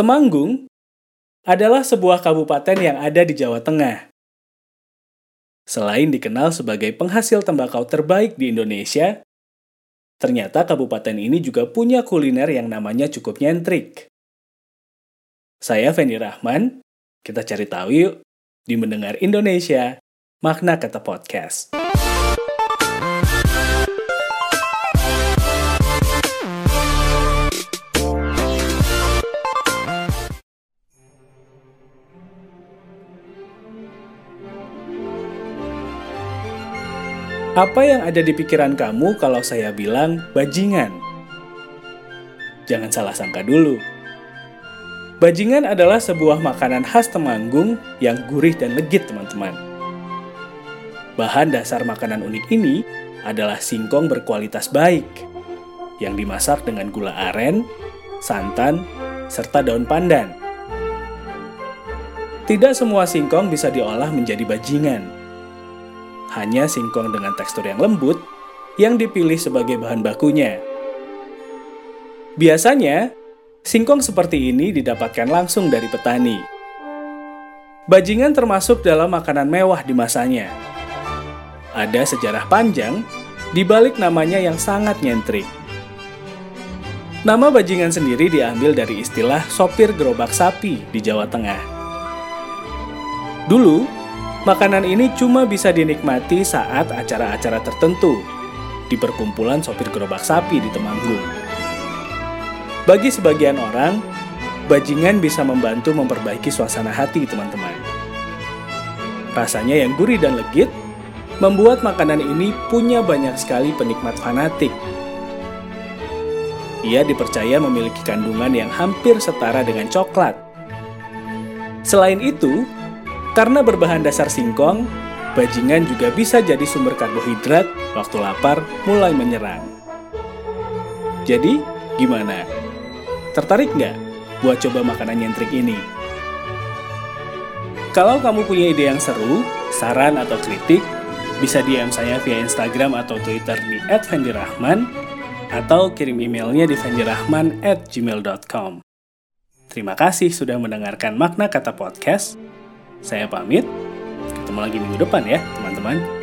Temanggung adalah sebuah kabupaten yang ada di Jawa Tengah. Selain dikenal sebagai penghasil tembakau terbaik di Indonesia, ternyata kabupaten ini juga punya kuliner yang namanya cukup nyentrik. Saya Fendi Rahman, kita cari tahu yuk di Mendengar Indonesia, makna kata podcast. Apa yang ada di pikiran kamu kalau saya bilang bajingan? Jangan salah sangka dulu. Bajingan adalah sebuah makanan khas Temanggung yang gurih dan legit, teman-teman. Bahan dasar makanan unik ini adalah singkong berkualitas baik yang dimasak dengan gula aren, santan, serta daun pandan. Tidak semua singkong bisa diolah menjadi bajingan hanya singkong dengan tekstur yang lembut yang dipilih sebagai bahan bakunya. Biasanya, singkong seperti ini didapatkan langsung dari petani. Bajingan termasuk dalam makanan mewah di masanya. Ada sejarah panjang di balik namanya yang sangat nyentrik. Nama bajingan sendiri diambil dari istilah sopir gerobak sapi di Jawa Tengah. Dulu, Makanan ini cuma bisa dinikmati saat acara-acara tertentu di perkumpulan sopir gerobak sapi di Temanggung. Bagi sebagian orang, bajingan bisa membantu memperbaiki suasana hati teman-teman. Rasanya yang gurih dan legit membuat makanan ini punya banyak sekali penikmat fanatik. Ia dipercaya memiliki kandungan yang hampir setara dengan coklat. Selain itu, karena berbahan dasar singkong, bajingan juga bisa jadi sumber karbohidrat waktu lapar mulai menyerang. Jadi, gimana? Tertarik nggak buat coba makanan nyentrik ini? Kalau kamu punya ide yang seru, saran atau kritik, bisa DM saya via Instagram atau Twitter di @fendirahman atau kirim emailnya di fendirahman@gmail.com. Terima kasih sudah mendengarkan makna kata podcast. Saya pamit. Ketemu lagi minggu depan ya, teman-teman.